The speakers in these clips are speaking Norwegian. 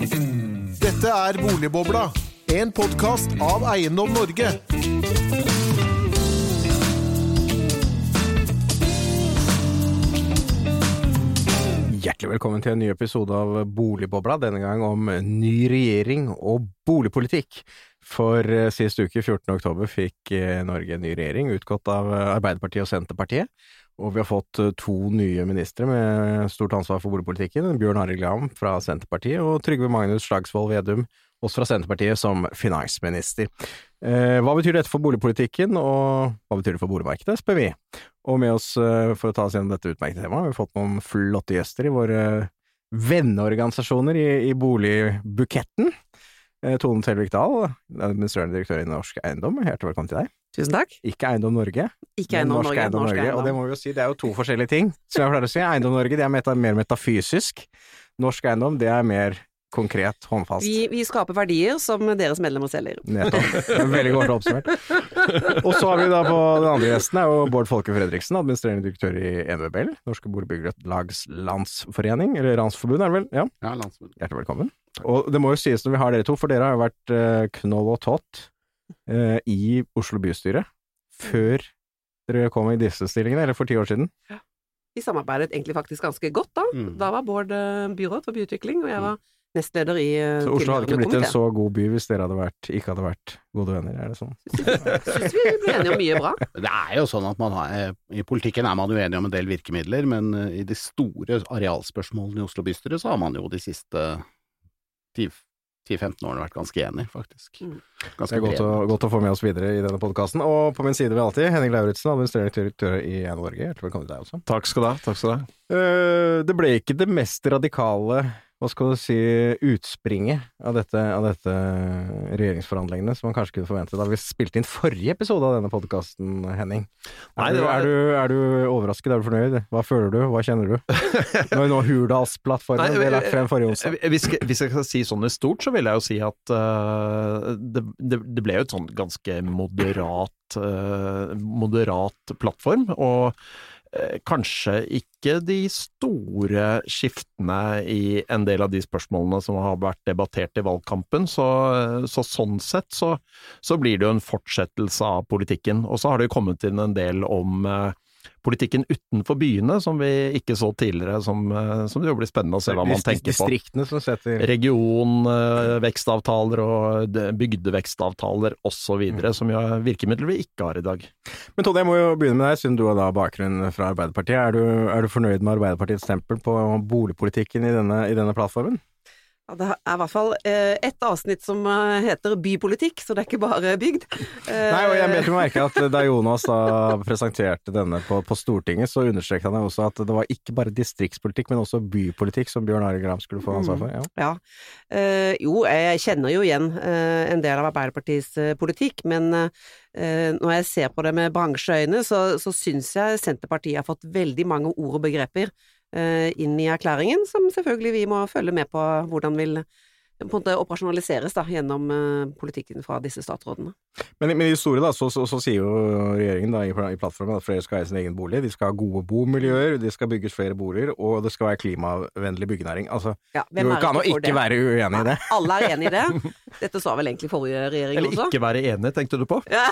Dette er Boligbobla, en podkast av Eiendom Norge. Hjertelig velkommen til en ny episode av Boligbobla, denne gang om ny regjering og boligpolitikk. For eh, sist uke, 14. oktober, fikk eh, Norge en ny regjering, utgått av eh, Arbeiderpartiet og Senterpartiet. Og vi har fått to nye ministre med stort ansvar for boligpolitikken. Bjørn Arild Gram fra Senterpartiet og Trygve Magnus Slagsvold Vedum, også fra Senterpartiet, som finansminister. hva betyr dette for boligpolitikken, og hva betyr det for boligmarkedet, spør vi. Og med oss for å ta oss gjennom dette utmerkede temaet, har vi fått noen flotte gjester i våre venneorganisasjoner i, i boligbuketten. Tone Selvik Dahl, administrerende direktør i Norsk Eiendom, hjertelig velkommen til deg. Tusen takk. Ikke Eiendom Norge, Ikke Eiendom Norsk Norge, Eiendom Norsk Norge. Eiendom. Og det må vi jo si, det er jo to forskjellige ting, som jeg pleier å si. Eiendom Norge det er meta, mer metafysisk. Norsk Eiendom det er mer konkret, håndfast. Vi, vi skaper verdier som deres medlemmer selger. Nettopp. Veldig godt oppsummert. Og så har vi da på den andre gjesten er jo Bård Folke Fredriksen, administrerende direktør i NVBL, Norske Boligbyggelags Landsforening, eller Landsforbund er det vel? Ja, Ja, Landsforbund. hjertelig velkommen. Og det må jo sies når vi har dere to, for dere har jo vært eh, knoll og tott eh, i Oslo bystyre før dere kom i disse stillingene, eller for ti år siden. Vi samarbeidet egentlig faktisk ganske godt da. Mm. Da var Bård eh, byråd for byutvikling, og jeg var nestleder i eh, Så Oslo hadde ikke blitt en så god by hvis dere hadde vært, ikke hadde vært gode venner, er det sånn? Syns vi ble enige om mye bra. Det er jo sånn at man har, eh, I politikken er man uenig om en del virkemidler, men eh, i de store arealspørsmålene i Oslo bystyre så har man jo de siste 10-15 årene vært ganske enig, faktisk. Ganske Det er godt å, godt å få med oss videre i denne podkasten. Og på min side vil alltid Henning Lauritzen, administrerende direktør i NO Norge. Hjertelig velkommen til deg også. Takk skal du ha. Takk skal du ha. Eh, det ble ikke det mest radikale, hva skal du si, utspringet av dette, av dette regjeringsforhandlingene som man kanskje kunne forvente da vi spilte inn forrige episode av denne podkasten, Henning. Nei, Er, det du, var- er, du, er du overrasket? Er du fornøyd? Hva føler du? Hva kjenner du? Når nå Hurdalsplattformen Nei, ble lagt frem forrige onsdag. Hvis, hvis jeg skal si sånn i stort, så vil jeg jo si at uh, det, det, det ble jo et sånn ganske moderat, uh, moderat plattform, og eh, kanskje ikke de store skiftene i en del av de spørsmålene som har vært debattert i valgkampen, så, så sånn sett så, så blir det jo en fortsettelse av politikken. Og så har det jo kommet inn en del om eh, politikken utenfor byene, som vi ikke så tidligere, som, eh, som det jo blir spennende å se hva man tenker på. Distriktene som setter Regionvekstavtaler og de- bygdevekstavtaler osv., Mm. som jo er virkemidler vi ikke har i dag. Men Tone, jeg må jo begynne med deg, siden du har da bakgrunn fra Arbeiderpartiet. Er du, er du fornøyd med Arbeiderpartiets stempel på boligpolitikken i denne, i denne plattformen? Ja, det er i hvert fall eh, ett avsnitt som eh, heter bypolitikk, så det er ikke bare bygd. Eh, Nei, og jeg bet meg merke at da Jonas da presenterte denne på, på Stortinget, så understreket han også at det var ikke bare distriktspolitikk, men også bypolitikk som Bjørn Arild Gram skulle få ansvar for. Ja. Ja. Eh, jo, jeg kjenner jo igjen eh, en del av Arbeiderpartiets eh, politikk, men eh, når jeg ser på det med bransjeøyne, så, så syns jeg Senterpartiet har fått veldig mange ord og begreper eh, inn i erklæringen, som selvfølgelig vi må følge med på hvordan vil på en måte operasjonaliseres da, gjennom eh, politikken fra disse statsrådene. Men, men i historien store da, så, så, så sier jo regjeringen da i, i plattformen at flere skal eie sin egen bolig, de skal ha gode bomiljøer, det skal bygges flere boliger, og det skal være klimavennlig byggenæring. Altså, Ja, det går ikke an å ikke være uenig i det. Alle er enig i det. Dette sa vel egentlig forrige regjering Eller også. ikke være enig, tenkte du på? Ja,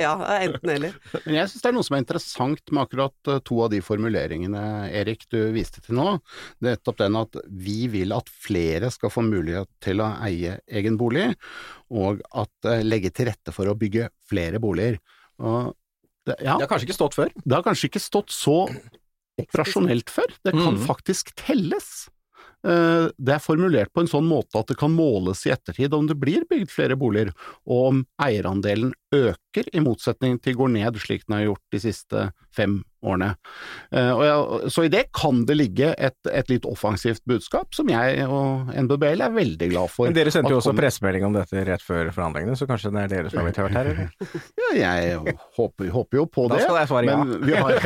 ja enten eller. Men jeg syns det er noe som er interessant med akkurat eh, to av de formuleringene, Erik, du viste til nå. Nettopp den at vi vil at flere skal få mulighet til å eie egen bolig, og at eh, legge til rette for å bygge flere boliger. Og det, ja, Det har kanskje ikke stått før. det har kanskje ikke stått så operasjonelt før. Det kan mm. faktisk telles. Eh, Det er formulert på en sånn måte at det kan måles i ettertid om det blir bygd flere boliger, og om eierandelen øker i motsetning til går ned, slik den har gjort de siste fem årene. Eh, og jeg, så i det kan det ligge et, et litt offensivt budskap, som jeg og NBBL er veldig glad for. Men dere sendte jo også kom... pressemelding om dette rett før forhandlingene, så kanskje det er dere som har blitt hørt her, eller? Ja, jeg håper, håper jo på det. Da skal jeg svare ja. Men vi, har,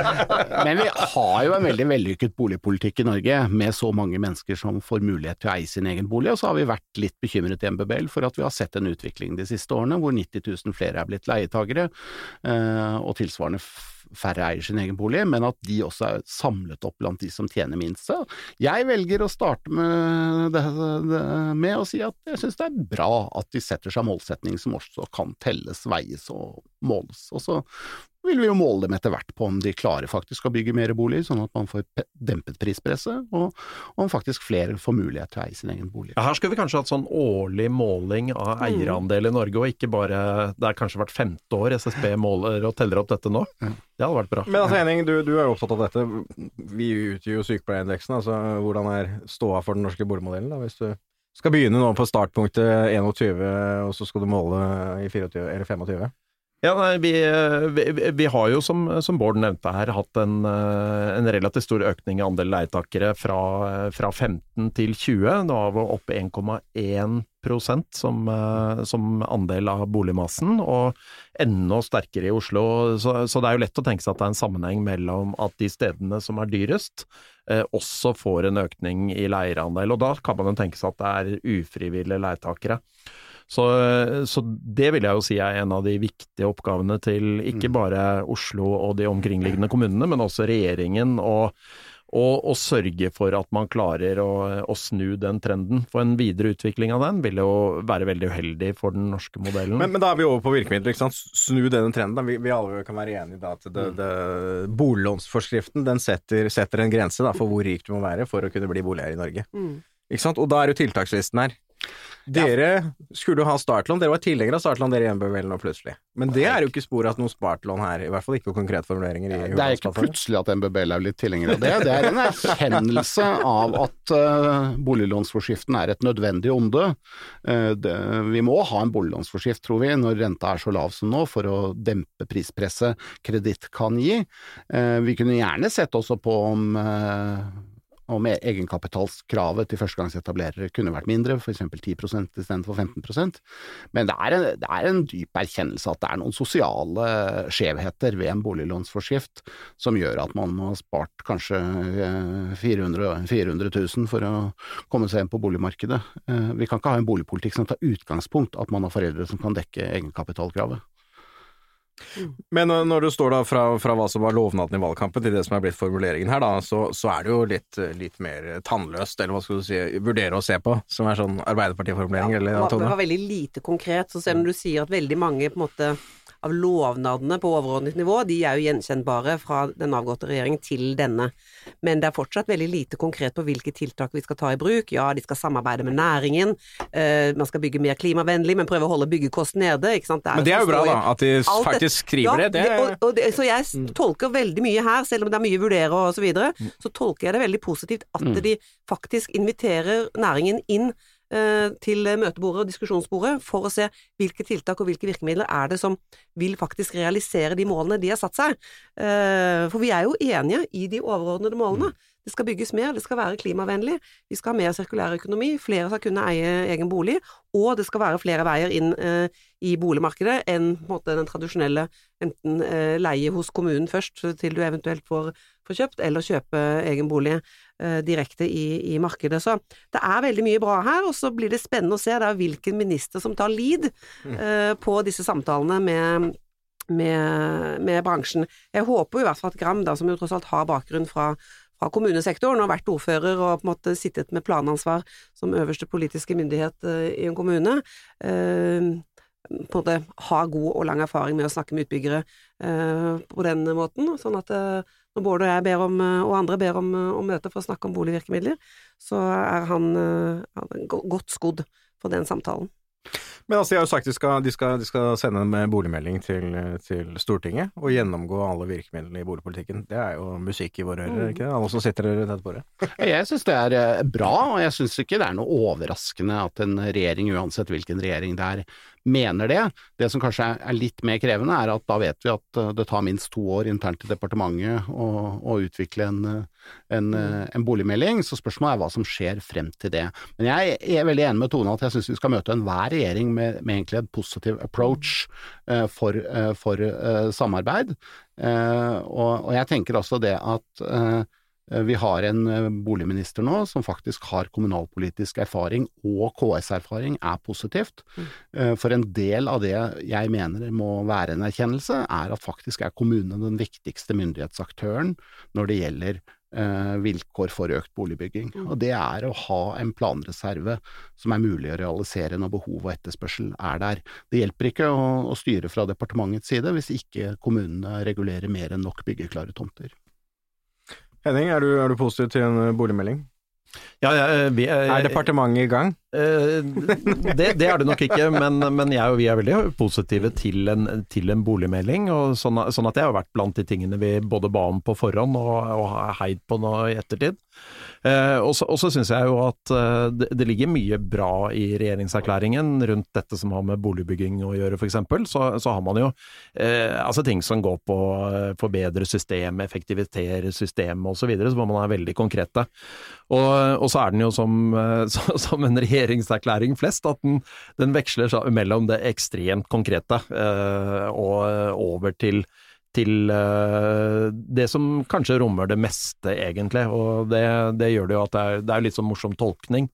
men vi har jo en veldig vellykket boligpolitikk i Norge, med så mange mennesker som får mulighet til å eie sin egen bolig. Og så har vi vært litt bekymret i MBBL for at vi har sett en utvikling de siste årene hvor 90 000 flere er blitt leietagere, eh, og tilsvarende færre eier sin egen bolig, men at de også er samlet opp blant de som tjener minst. Så jeg velger å starte med, det, det, med å si at jeg syns det er bra at de setter seg målsetning som også kan telles, veies og måles. Og så vil vi jo måle dem etter hvert på om de klarer faktisk å bygge mer boliger, sånn at man får dempet prispresset, og om faktisk flere får mulighet til å eie sin egen bolig. Ja, her skulle vi kanskje hatt sånn årlig måling av eierandel i Norge, og ikke bare Det er kanskje hvert femte år SSB måler og teller opp dette nå. Det hadde vært bra. Men altså Henning, du, du er jo opptatt av dette. Vi utgir jo sykepleierindeksen. Altså, hvordan er ståa for den norske boligmodellen, da, hvis du skal begynne nå på startpunktet 21, og så skal du måle i 24 eller 25? Ja, nei, vi, vi, vi, har jo, som, som, Bård nevnte her, hatt en, eh, en relativt stor økning i andel leietakere fra, fra 15 til 20. Nå er vi oppe 1,1% som, eh, som andel av boligmassen, og enda sterkere i Oslo. Så, så, det er jo lett å tenke seg at det er en sammenheng mellom at de stedene som er dyrest, eh, også får en økning i leierandel. Og da kan man jo tenke seg at det er ufrivillige leietakere. Så, så, det vil jeg jo si er en av de viktige oppgavene til ikke mm. bare Oslo og de omkringliggende kommunene, men også regjeringen. og og, og, sørge for at man klarer å, å, snu den trenden. For en videre utvikling av den vil jo være veldig uheldig for den norske modellen. Men, men da er vi over på virkemidler. ikke sant? Snu denne trenden. Vi, vi alle kan være enige da at det, mm. det, boliglånsforskriften den setter, setter, en grense da, for hvor rik du må være for å kunne bli boligeier i Norge. Mm. Ikke sant? Og da er jo tiltakslisten her. Dere skulle jo ha startlån, dere var tilhengere av startlån, dere i vel nå plutselig. Men det er jo ikke spor av noe startlån her, i hvert fall ikke konkrete formuleringer i Det er ikke plutselig at MBBL er blitt tilhenger av det, det er en erkjennelse av at uh, boliglånsforskriften er et nødvendig onde. Uh, det, vi må ha en boliglånsforskrift, tror vi, når renta er så lav som nå, for å dempe prispresset kreditt kan gi. Uh, vi kunne gjerne sett også på om om egenkapitalskravet til førstegangsetablerere kunne vært mindre, f.eks. 10 istedenfor 15 Men det er, en, det er, en, dyp erkjennelse at det er noen sosiale skjevheter ved en boliglånsforskrift som gjør at man må ha spart kanskje 400, 400 000 for å komme seg inn på boligmarkedet. Eh, vi kan ikke ha en boligpolitikk som tar utgangspunkt at man har foreldre som kan dekke egenkapitalkravet. Men når du står da fra, fra, hva som var lovnaden i valgkampen til det som er blitt formuleringen her, da, så, så er det jo litt, litt, mer tannløst, eller hva skal du si, vurdere å se på, som er sånn Arbeiderpartiformulering, ja, eller Tone? Det var veldig lite konkret, så selv om du sier at veldig mange på en måte av lovnadene på overordnet nivå, de er jo gjenkjennbare fra den avgåtte regjeringen til denne. Men det er fortsatt veldig lite konkret på hvilke tiltak vi skal ta i bruk. Ja, de skal samarbeide med næringen, uh, man skal bygge mer klimavennlig, men prøve å holde byggekosten nede. Ikke sant? Det men det er jo bra, da, at de faktisk skriver ja, det. det... Og, og det, så jeg mm. tolker veldig mye her, selv om det er mye vurdere og så videre, mm. så tolker jeg det veldig positivt at mm. de faktisk inviterer næringen inn Eh, til møtebordet og diskusjonsbordet for å se hvilke tiltak og hvilke virkemidler er det som vil faktisk realisere de målene de har satt seg. Eh, for vi er jo enige i de overordnede målene. Mm. Det skal bygges mer, det skal være klimavennlig, vi skal ha mer sirkulær økonomi, flere skal kunne eie egen bolig, og det skal være flere veier inn eh, i boligmarkedet enn måte, den tradisjonelle enten eh, leie hos kommunen først til du eventuelt får, får kjøpt, eller kjøpe egen bolig eh, direkte i, i, markedet. Så det er veldig mye bra her, og så blir det spennende å se hvilken minister som tar lead mm. eh, på disse samtalene med med, med, bransjen. Jeg håper i hvert fall at Gram, da, som jo tross alt har bakgrunn fra, fra kommunesektoren og vært ordfører og på en måte sittet med planansvar som øverste politiske myndighet uh, i en kommune, uh, på en måte har god og lang erfaring med å snakke med utbyggere uh, på den måten. Sånn at når Bård og jeg ber om, og andre ber om, om møte for å snakke om boligvirkemidler, så er han, han godt skodd for den samtalen. Men altså, de har jo sagt de skal, de skal, de skal sende en boligmelding til, til, Stortinget og gjennomgå alle virkemidlene i boligpolitikken. Det er jo musikk i våre ører, ikke det? Alle som sitter rundt dette bordet. jeg syns det er eh, bra, og jeg syns ikke det er noe overraskende at en regjering, uansett hvilken regjering det er, mener det. Det som kanskje er litt mer krevende, er at da vet vi at eh, det tar minst to år internt i departementet å, å utvikle en, en, mm. en, boligmelding, så spørsmålet er hva som skjer frem til det. Men jeg er veldig enig med Tone at jeg syns vi skal møte enhver regjering med, med, egentlig en positiv approach for, for samarbeid. Og, og, jeg tenker også det at Eh, vi har en eh, boligminister nå som faktisk har kommunalpolitisk erfaring og KS-erfaring, er positivt. Mm. For en del av det jeg mener må være en erkjennelse, er at faktisk er kommunene den viktigste myndighetsaktøren når det gjelder vilkår for økt boligbygging. Mm. Og det er å ha en planreserve som er mulig å realisere når behov og etterspørsel er der. Det hjelper ikke å, å styre fra departementets side hvis ikke kommunene regulerer mer enn nok byggeklare tomter. Henning, er du, er du positiv til en boligmelding? Ja, ja, vi, er departementet i gang? Eh, det, det, er det nok ikke, men, men, jeg og vi er veldig positive til en, til en boligmelding. og sånn, sånn, at det har vært blant de tingene vi både ba om på forhånd og, og heid på nå i ettertid. Eh, og så syns jeg jo at eh, det, det, ligger mye bra i regjeringserklæringen rundt dette som har med boligbygging å gjøre, f.eks. Så, så har man jo eh, altså ting som går på eh, forbedre systemet, effektivitere systemet osv., så, videre, så må man være veldig konkrete. Og, og, så er den jo som, som en regjeringserklæring flest, at den, den veksler mellom det ekstremt konkrete eh, og over til til det som kanskje rommer det meste, egentlig. Og det, det gjør det jo at det er, det er litt sånn morsom tolkning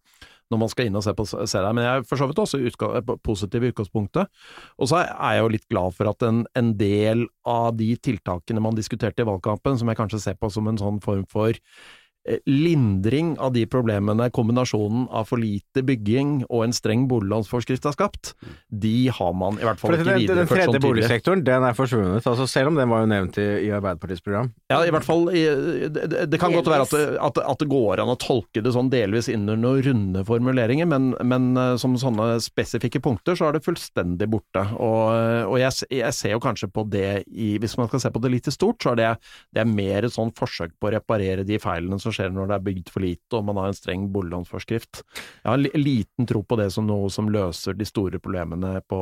når man skal inn og se på se det. Men jeg er for så vidt også utga positiv i utgangspunktet. Og så er jeg jo litt glad for at en, en, del av de tiltakene man diskuterte i valgkampen, som jeg kanskje ser på som en sånn form for Eh, lindring av de problemene kombinasjonen av for lite bygging og en streng boliglånsforskrift har skapt, de har man i hvert fall ikke videreført sånn Den tredje boligsektoren, den er forsvunnet, altså selv om den var jo nevnt i, i Arbeiderpartiets program? Ja, i hvert fall Det, det kan godt være at det, at, at det, går an å tolke det sånn delvis inn under noen runde formuleringer, men, men, eh, som sånne spesifikke punkter så er det fullstendig borte. Og, og jeg, jeg, ser jo kanskje på det i Hvis man skal se på det litt i stort, så er det, det er mer et sånn forsøk på å reparere de feilene som skjer når det er bygd for lite og man har en streng boliglånsforskrift. Jeg har liten tro på det som noe som løser de store problemene på,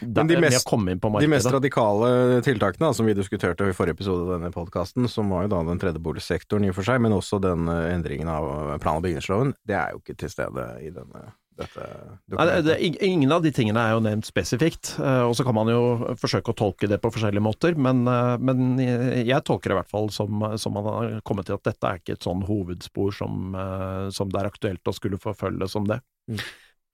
der, de mest, komme inn på markedet. De mest radikale tiltakene som vi diskuterte i forrige episode av denne podkasten, som var jo da den tredje boligsektoren i og for seg, men også den eh, endringen av plan- og bygningsloven, det er jo ikke til stede i denne dette dokumentet? Det, det, ingen av de tingene er jo nevnt spesifikt, eh, og så kan man jo forsøke å tolke det på forskjellige måter, men, eh, men jeg tolker det i hvert fall som, som, man har kommet til at dette er ikke et sånn hovedspor som, eh, som det er aktuelt å skulle forfølge som det. Mm.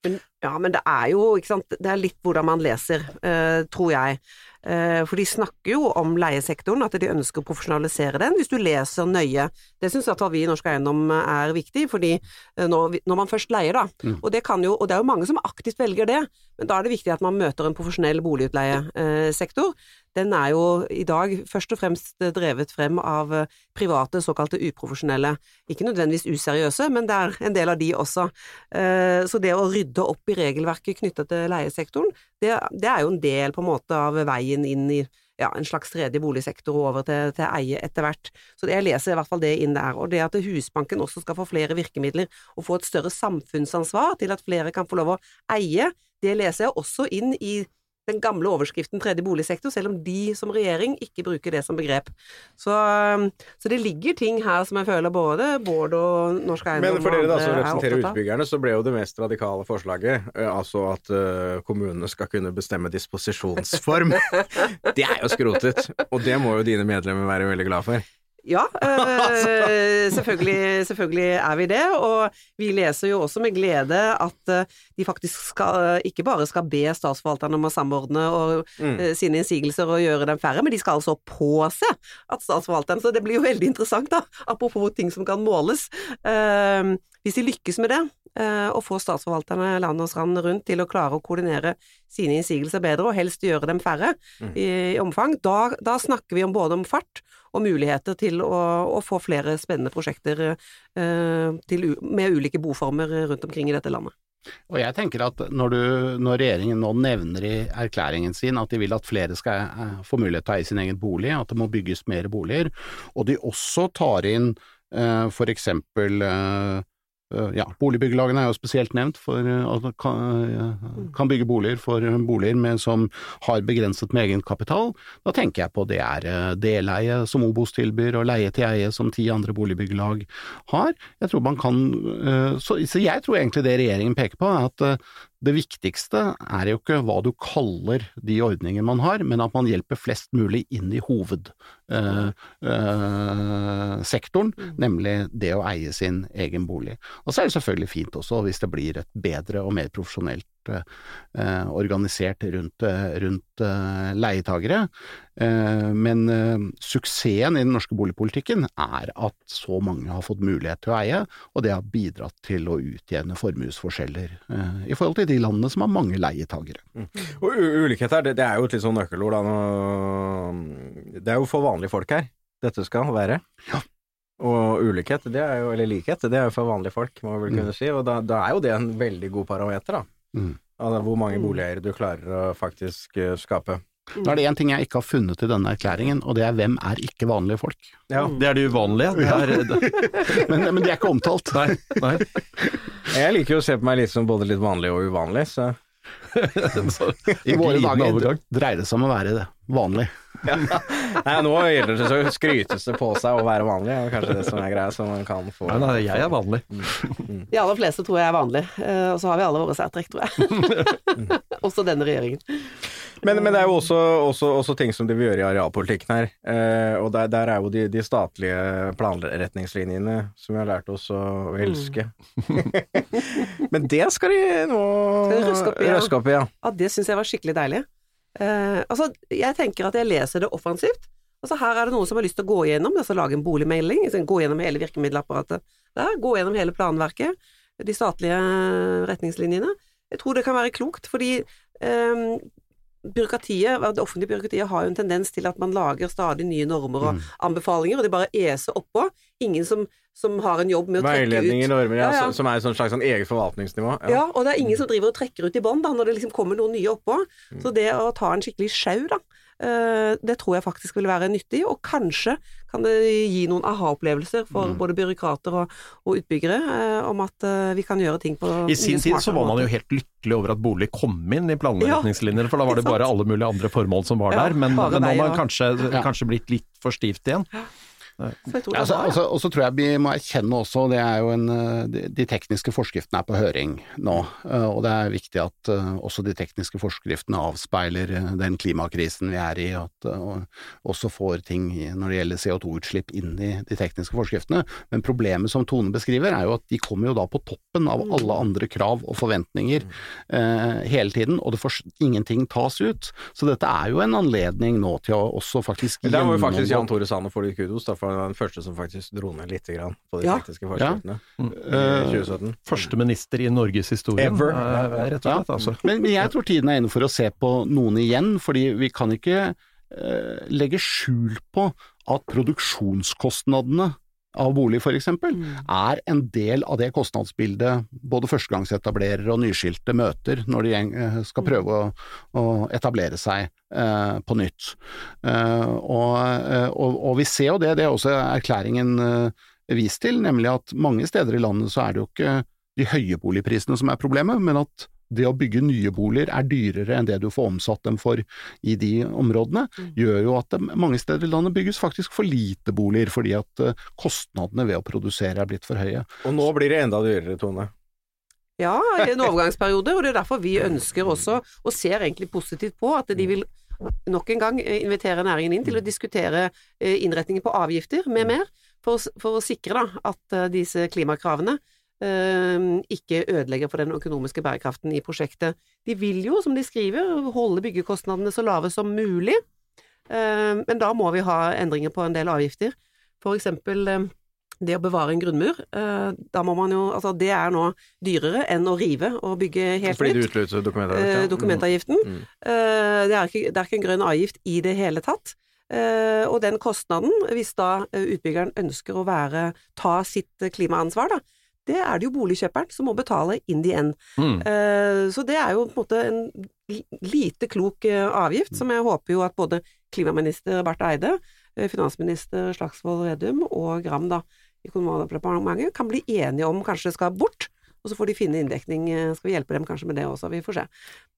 Men, ja, men det er jo, ikke sant, det er litt hvordan man leser, uh, tror jeg. Uh, for de snakker jo om leiesektoren, at de ønsker å profesjonalisere den, hvis du leser nøye. Det syns iallfall vi i Norsk Eiendom er viktig, fordi når, når, man først leier, da, mm. og, det jo, og det er jo mange som aktivt velger det, men da er det viktig at man møter en profesjonell boligutleiesektor den er jo i dag først og fremst drevet frem av eh, private, såkalte uprofesjonelle. Ikke nødvendigvis useriøse, men det er en del av de også. Eh, så det å rydde opp i regelverket knyttet til leiesektoren, det, det er jo en del på en måte av veien inn i ja, en slags tredje boligsektor over til, til eie etter hvert. Så jeg leser i hvert fall det inn der. Og det at Husbanken også skal få flere virkemidler og få et større samfunnsansvar til at flere kan få lov å eie, det leser jeg også inn i den gamle overskriften tredje boligsektor, selv om de som regjering ikke bruker det som begrep. Så, um, så det ligger ting her som jeg føler både Bård og Norsk Eiendom Men for dere da som representerer utbyggerne, så ble jo det mest radikale forslaget altså at kommunene skal kunne bestemme disposisjonsform. det er jo skrotet, og det må jo dine medlemmer være veldig glad for. Ja, øh, selvfølgelig, selvfølgelig, er vi det. Og vi leser jo også med glede at øh, de faktisk skal, ikke bare skal be statsforvalterne om å samordne og, mm. øh, sine innsigelser og gjøre dem færre, men de skal altså påse at statsforvalteren Så det blir jo veldig interessant, da, apropos ting som kan måles. hvis de lykkes med det, og få statsforvalterne land og strand rundt til å klare å koordinere sine innsigelser bedre, og helst gjøre dem færre mm. i, i, omfang, da, da snakker vi om både om fart og muligheter til å, å få flere spennende prosjekter eh, til, med ulike boformer rundt omkring i dette landet. Og jeg tenker at når, du, når, regjeringen nå nevner i erklæringen sin at de vil at flere skal eh, få mulighet til å eie sin egen bolig, at det må bygges mer boliger, og de også tar inn eh, for eksempel eh, ja, Boligbyggelagene er jo spesielt nevnt for eh, at man kan, kan, bygge boliger for boliger med, som har begrenset med egenkapital. Da tenker jeg på det er eh, deleie som Obos tilbyr, og leie til eie som ti andre boligbyggelag har. Jeg tror man kan, så, så, jeg tror egentlig det regjeringen peker på, er at det viktigste er jo ikke hva du kaller de ordninger man har, men at man hjelper flest mulig inn i hovedsektoren, Mm. nemlig det å eie sin egen bolig. Og så er det selvfølgelig fint også hvis det blir et bedre og mer profesjonelt eh, organisert rundt, eh, rundt eh, leietagere. Eh, men eh, suksessen i den norske boligpolitikken er at så mange har fått mulighet til å eie, og det har bidratt til å utjevne formuesforskjeller eh, i forhold til de landene som har mange leietagere. Og u- ulikhet her, det, det er jo et litt sånn nøkkelord. Det er jo for vanlige folk her dette skal være. Ja. Og ulikhet, det er jo, eller likhet, det er jo for vanlige folk, må vi vel Mm. kunne si. Og da, da er jo det en veldig god parameter, da. Mm. Altså, hvor mange boliger du klarer å faktisk eh, skape. Nå er det én ting jeg ikke har funnet i denne erklæringen, og det er hvem er ikke vanlige folk? Ja. Det er det uvanlige. Det er, det, Men, men de er ikke omtalt. nei, nei. Jeg liker jo å se på meg litt som både litt vanlig og uvanlig, så Så, I våre dager dreier det seg om å være det vanlig. Nei, nå gjelder det så skrytes det på seg å være vanlig, er kanskje det som er greia, Som man kan få Nei, nei, jeg er vanlig. De aller fleste tror jeg er vanlig, eh, og så har vi alle våre særtrekk, tror jeg. Også denne regjeringen. Men, men det er jo også, også, også ting som de vil gjøre i arealpolitikken her. Eh, og der, der er jo de, de statlige planretningslinjene som vi har lært oss å elske. men det skal de nå Skal de røske opp i, ja. røske opp i, ja. Ja, det syns jeg var skikkelig deilig. Eh, altså, jeg tenker at jeg leser det offensivt. Altså, her er det noen som har lyst til å gå gjennom, altså lage en boligmelding, altså, gå gjennom hele virkemiddelapparatet der, gå gjennom hele planverket, de statlige retningslinjene. Jeg tror det kan være klokt, fordi eh, byråkratiet, det offentlige byråkratiet har jo en tendens til at man lager stadig nye normer og anbefalinger, og det bare eser oppå. Ingen som, som har en jobb med å trekke ut Veiledninger, normer, ja, Ja, ja. Som, er et slags sånn eget forvaltningsnivå. ja. og det er ingen som driver og trekker ut i bånn da, når det liksom kommer noe nye oppå. Så det å ta en skikkelig sjau, da, det tror jeg faktisk vil være nyttig, og kanskje kan det gi noen aha-opplevelser for både byråkrater og, og utbyggere eh, om at eh, vi kan gjøre ting på I sin tid så var man jo helt lykkelig over at bolig kom inn i planretningslinjer, for da var det bare alle mulige andre formål som var der. Men, men nå har man kanskje, kanskje blitt litt for stivt igjen. Det Ja, altså, altså, og så tror jeg vi må erkjenne også, det er jo en, eh, de, tekniske forskriftene er på høring nå, eh, og det er viktig at eh, også de tekniske forskriftene avspeiler den klimakrisen vi er i, at og også får ting når det gjelder CO2-utslipp inn i de tekniske forskriftene. Men problemet som Tone beskriver er jo at de kommer jo da på toppen av alle andre krav og forventninger eh, hele tiden, og det får, ingenting tas ut. Så dette er jo en anledning nå til å også faktisk Der må jo faktisk gjennomgå- Jan Tore Sanner få litt kudos, da, for var den første som faktisk dro ned litt grann på de Ja. tekniske forskriftene i Eh, 2017. Første minister i Norges historie, Ever. eh, rett og slett. Altså. Men, men jeg tror tiden er inne for å se på noen igjen, fordi vi kan ikke eh, legge skjul på at produksjonskostnadene av bolig f.eks. er en del av det kostnadsbildet både førstegangsetablerere og nyskilte møter når de eh, skal prøve å, å etablere seg eh, på nytt. Eh, og, eh, og, og vi ser jo det, det er også erklæringen eh, vist til, nemlig at mange steder i landet så er det jo ikke de høye boligprisene som er problemet, men at det å bygge nye boliger er dyrere enn det du får omsatt dem for i de områdene, gjør jo at det mange steder i landet bygges faktisk for lite boliger, fordi at eh, kostnadene ved å produsere er blitt for høye. Og nå blir det enda dyrere, Tone. Ja, i en overgangsperiode, og det er derfor vi ønsker også, og ser egentlig positivt på, at de vil nok en gang eh, invitere næringen inn til å diskutere eh, innretningen på avgifter med mer, for, å for å sikre da, at disse klimakravene ikke ødelegger for den økonomiske bærekraften i prosjektet. De vil jo, som de skriver, holde byggekostnadene så lave som mulig, eh, men da må vi ha endringer på en del avgifter. For eksempel eh, det å bevare en grunnmur, eh, da må man jo Altså, det er nå dyrere enn å rive og bygge helt Fordi nytt. utløser dokumentavgift. Eh, ja. dokumentavgiften. Mm. Eh, det, er ikke, det er ikke en grønn avgift i det hele tatt. Eh, og den kostnaden, hvis da eh, utbyggeren ønsker å være, ta sitt eh, klimaansvar, da, det er det jo boligkjøperen som må betale in the end. Mm. Eh, så det er jo på en måte en lite klok eh, avgift, som jeg håper jo at både klimaminister Barth Eide, eh, finansminister Slagsvold Vedum og Gram da, i Kommunaldepartementet kan bli enige om kanskje skal bort, og så får de finne inndekning. Skal vi hjelpe dem kanskje med det også, vi får se.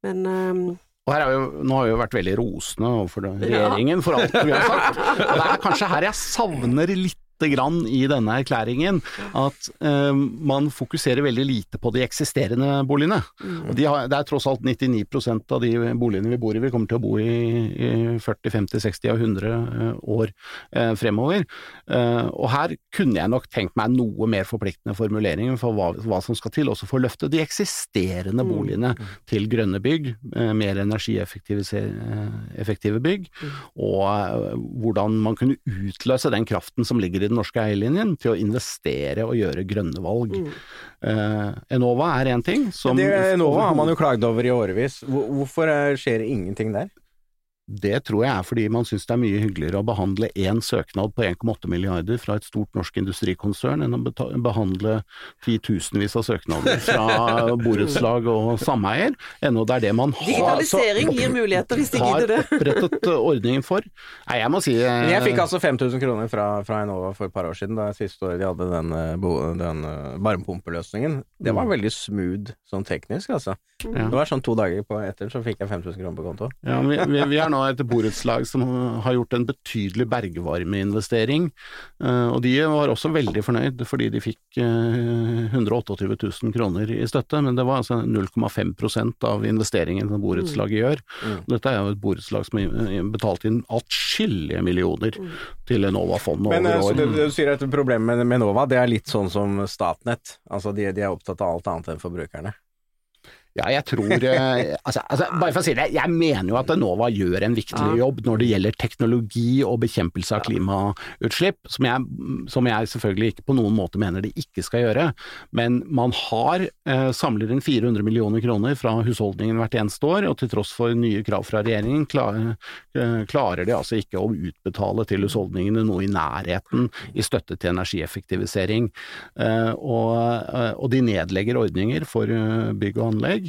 Men eh, Og her er jo, nå har vi jo vært veldig rosende overfor regjeringen regjeringen for alt vi har sagt, og det er kanskje her jeg savner litt grann i denne erklæringen at eh, man fokuserer veldig lite på de eksisterende boligene. Og de har, det er tross alt 99% av de boligene vi bor i, vi kommer til å bo i, i 40, 50, 60 og 100 eh, år eh, fremover. Eh, og her kunne jeg nok tenkt meg noe mer forpliktende formuleringer for hva, hva som skal til, også for å løfte de eksisterende boligene til grønne bygg, eh, mer energieffektive bygg, bygg, og eh, hvordan man kunne utløse den kraften som ligger i den norske eierlinjen til å investere og gjøre grønne valg. Eh, Enova er én ting som Det Enova har man jo klagd over i årevis. Hvorfor er- skjer det ingenting der? Det tror jeg er fordi man syns det er mye hyggeligere å behandle én søknad på 1,8 milliarder fra et stort norsk industrikonsern enn å behandle titusenvis av søknader fra borettslag og sameier, ennå det er det man har, Digitalisering gir muligheter hvis de gidder det. opprettet uh, ordningen for. Nei, jeg må si eh, Jeg fikk altså 5000 kroner fra, fra Enova for et par år siden, da siste året de hadde den, eh, den eh, varmepumpeløsningen. Det var veldig smooth sånn teknisk, altså. Ja. Det var sånn to dager på etter, så fikk jeg 5000 kroner på konto. Ja, vi, vi, vi er nå et borettslag som har gjort en betydelig bergvarmeinvestering, eh, og de var også veldig fornøyd fordi de fikk eh, 128 000 kroner i støtte, men det var altså 0,5% av investeringen som borettslaget gjør. Mm. Dette er jo et borettslag som har betalt inn atskillige millioner til Enova-fondet Men år. Men du, du sier at problemet med, med Enova, det er litt sånn som Statnett. Altså de, de er opptatt av alt annet enn forbrukerne. Ja, jeg tror eh, altså, altså, Bare for å si det, jeg mener jo at Enova gjør en viktig jobb når det gjelder teknologi og bekjempelse av klimautslipp, som jeg, som jeg selvfølgelig ikke på noen måte mener de ikke skal gjøre. Men man har eh, samler inn 400 millioner kroner fra husholdningen hvert eneste år, og til tross for nye krav fra regjeringen klarer, eh, klarer de altså ikke å utbetale til husholdningene noe i nærheten i støtte til energieffektivisering. Eh, og, eh, og de nedlegger ordninger for bygg og anlegg.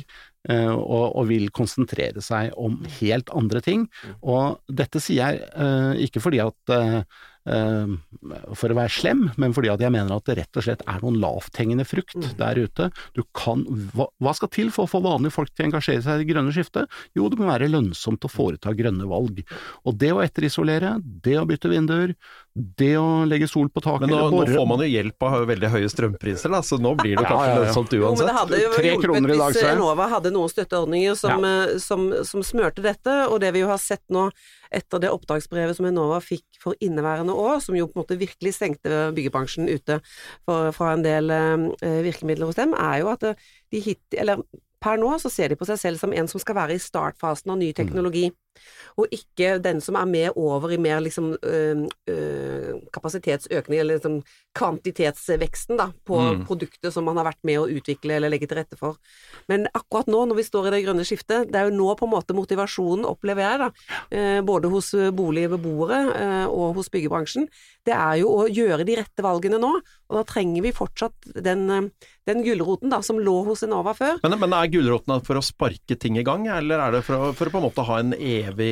Eh, Og, og vil konsentrere seg om helt andre ting. Og dette sier jeg eh, ikke fordi at eh, for å være slem, men fordi at jeg mener at det rett og slett er noen lavthengende frukt der ute. Du kan, hva, hva skal til for å få vanlige folk til å engasjere seg i det grønne skiftet? Jo, det må være lønnsomt å foreta grønne valg. Og det å etterisolere, det å bytte vinduer, det å legge sol på taket Men nå, nå får man jo hjelp av veldig høye strømpriser, da, så nå blir det kanskje ja, ja. lønnsomt Jo, men det hadde jo hjulpet hvis. Enova hadde noen støtteordninger som, eh, som, som smørte dette, og det vi jo har sett nå etter det oppdragsbrevet som Enova fikk for inneværende år, som jo på en måte virkelig stengte byggebransjen ute for, fra en del eh, virkemidler hos dem, er jo at eh, de hit, eller per nå så ser de på seg selv som en som skal være i startfasen av ny teknologi, og ikke den som er med over i mer liksom øh, øh, kapasitetsøkning, eller liksom kvantitetsveksten da, på Mm. produktet som man har vært med å utvikle eller legge til rette for. Men akkurat nå, når vi står i det grønne skiftet, det er jo nå på en måte motivasjonen, opplever jeg da, øh, både hos boligbeboere eh, og hos byggebransjen, det er jo å gjøre de rette valgene nå, og da trenger vi fortsatt den, eh, den gulroten da, som lå hos Enova før. Men, men er gulroten for å sparke ting i gang, eller er det for å, for å på en måte ha en evig,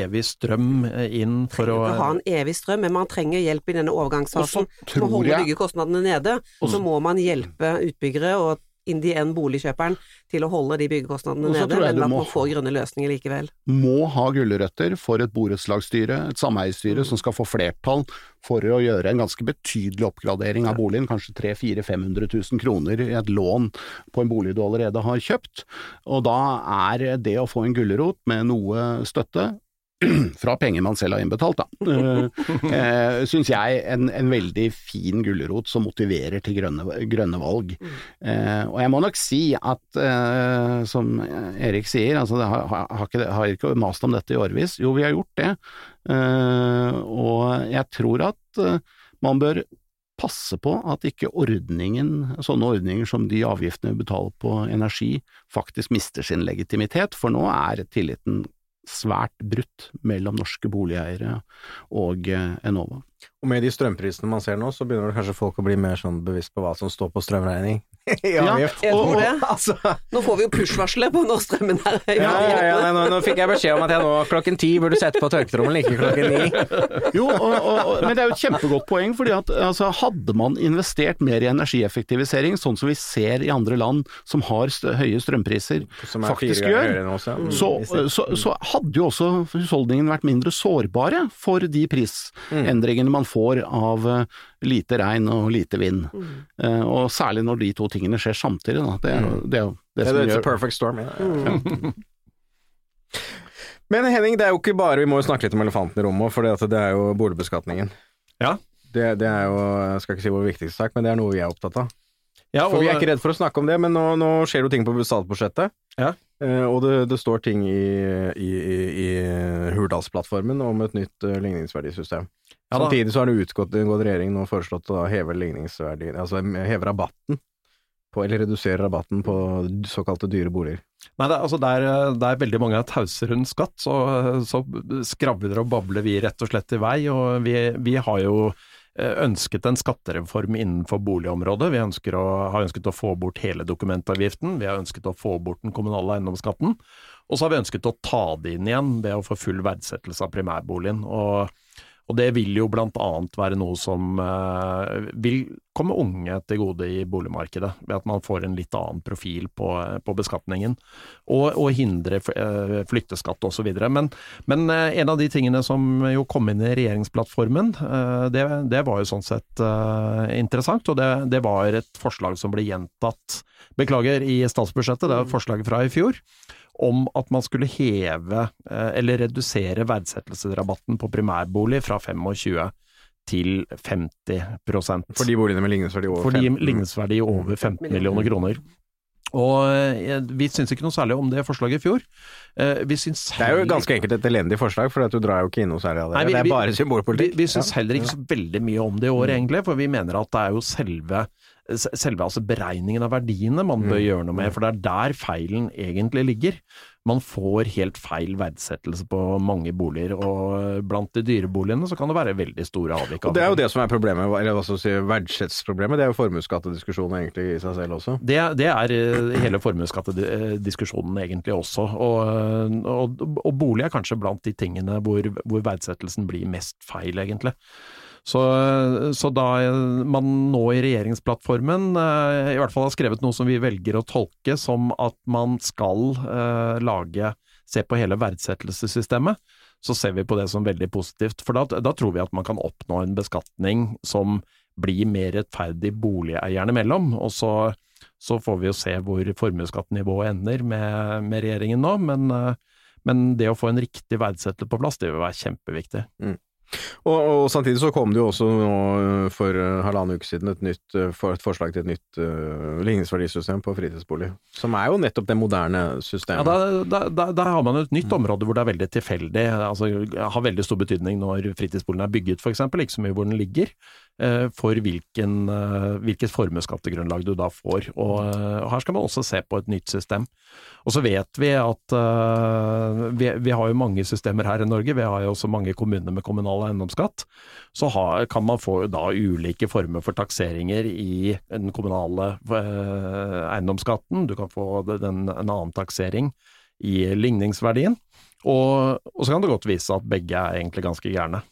evig strøm inn for å trenger ikke ha en evig strøm, men man trenger hjelp i denne overgangsfasen. Og så For å holde jeg- byggekostnadene nede, Og så så- må man hjelpe utbyggere og in the end boligkjøperen til å holde de byggekostnadene nede, men at må- man får grønne løsninger likevel. må ha gulrøtter for et borettslagsstyre, et sameiestyre, som skal få flertall for å gjøre en ganske betydelig oppgradering av boligen, kanskje 300 000-500 000 kroner i et lån på en bolig du allerede har kjøpt. Og da er det å få en gulrot med noe støtte fra penger man selv har innbetalt, da, uh, uh, syns jeg en, en veldig fin gulrot som motiverer til grønne, grønne valg. Eh, og jeg må nok si at, eh, som Erik sier, altså det har, har, har, ikke, har ikke mast om dette i årevis. Jo, vi har gjort det. Eh, og jeg tror at eh, man bør passe på at ikke ordningen, sånne ordninger som de avgiftene vi betaler på energi, faktisk mister sin legitimitet, for nå er tilliten svært brutt mellom norske boligeiere og eh, Enova. Og med de strømprisene man ser nå, så begynner kanskje folk å bli mer sånn bevisst på hva som står på strømregning avgift. Jeg tror det. Altså, Nå får vi jo push-varselet på når strømmen er ja, ja, ja, nå, nå fikk jeg beskjed om at jeg nå klokken ti burde sette på tørketrommelen, ikke klokken ni. Jo, og, og, men det er jo et kjempegodt poeng, fordi at altså, hadde man investert mer i energieffektivisering, sånn som vi ser i andre land som har stø, høye strømpriser, Som er faktisk gjør, også, ja. Mm. så, så, så hadde jo også husholdningene vært mindre sårbare for de prisendringene man får av eh, lite regn og lite vind. Eh, og særlig når de to tingene skjer samtidig. Da. Det er jo det, er det som er it's a gjør perfect storm. Ja. Men Henning, det er jo ikke bare Vi må jo snakke litt om elefanten i rommet, for det er jo boligbeskatningen. Ja. Det, det er jo, jeg skal ikke si vår viktigste sak, men det er noe vi er opptatt av. Ja, For vi er ikke redd for å snakke om det, men nå, nå skjer det jo ting på statsbudsjettet. Ja. Eh, og det, det står ting i, i, i, i Hurdalsplattformen om et nytt eh, ligningsverdisystem. Ja. Samtidig så har det utgått en regjering nå foreslått å heve ligningsverdien, altså heve rabatten på, eller redusere rabatten på såkalte dyre boliger. Nei, det, er- altså der, der veldig mange er tause rundt skatt, så, så skravler og babler vi rett og slett i vei. Og vi, vi har jo eh, ønsket en skattereform innenfor boligområdet. Vi å, har ønsket å få bort hele dokumentavgiften. Vi har ønsket å få bort den kommunale eiendomsskatten. Og så har vi ønsket å ta det inn igjen ved å få full verdsettelse av primærboligen. Og, og det vil jo blant annet være noe som eh, vil komme unge til gode i boligmarkedet, ved at man får en litt annen profil på, på beskatningen. Og, og hindre eh, flytteskatt osv. Men, men eh, en av de tingene som jo kom inn i regjeringsplattformen, eh, det, det var jo sånn sett eh, interessant. Og det, det var et forslag som ble gjentatt, beklager, i statsbudsjettet, det var forslaget fra i fjor om at man skulle heve eh, eller redusere verdsettelsesrabatten på primærbolig fra 25 til 50 For de boligene med ligningsverdi over For de ligningsverdi over 15 millioner kroner. Og eh, vi syns ikke noe særlig om det forslaget i fjor. Eh, Vi syns Det er jo ganske enkelt et elendig forslag, for du drar jo ikke inn noe særlig av det. Nei, vi- det er bare symbolpolitikk. vi syns heller ikke så veldig mye om det i år, egentlig, for vi mener at det er jo selve, selve altså beregningen av verdiene man bør gjøre noe med, for det er der feilen egentlig ligger. Man får helt feil verdsettelse på mange boliger, og blant de dyre boligene så kan det være veldig store avvik. Og det er jo det som er problemet, eller hva skal si, verdsettsproblemet. Det er jo formuesskattediskusjonen egentlig i seg selv også. Det, det er eh, hele formuesskattediskusjonen egentlig også, og, og, og bolig er kanskje blant de tingene hvor, hvor verdsettelsen blir mest feil, egentlig. Så, så da man nå i regjeringsplattformen eh, i hvert fall har skrevet noe som vi velger å tolke som at man skal eh, lage, se på hele verdsettelsessystemet, så ser vi på det som veldig positivt. For da, da tror vi at man kan oppnå en beskatning som blir mer rettferdig boligeierne imellom. Og så, så får vi jo se hvor formuesskattenivået ender med, med regjeringen nå, men, eh, men det å få en riktig verdsettelse på plass, det vil være kjempeviktig. Og, og samtidig så kom det jo også nå øh, for øh, halvannen uke siden et, nytt, for et forslag til et nytt uh, ligningsverdisystem på fritidsbolig, som er jo nettopp det moderne systemet. Ja, da har man jo et nytt område hvor det er veldig tilfeldig, altså har veldig stor betydning når fritidsboligen er bygget f.eks., ikke så mye hvor den ligger, eh, for hvilken, eh, hvilket formuesskattegrunnlag du da får. Og eh, her skal man også se på et nytt system. Og så vet vi at eh, vi, vi har jo mange systemer her i Norge, vi har jo også mange kommuner med kommunal eiendomsskatt. Så har, kan man få da ulike former for takseringer i den kommunale eh, eiendomsskatten, du kan få den, en annen taksering i ligningsverdien. Og, og så kan det godt vise at begge er egentlig ganske gærne.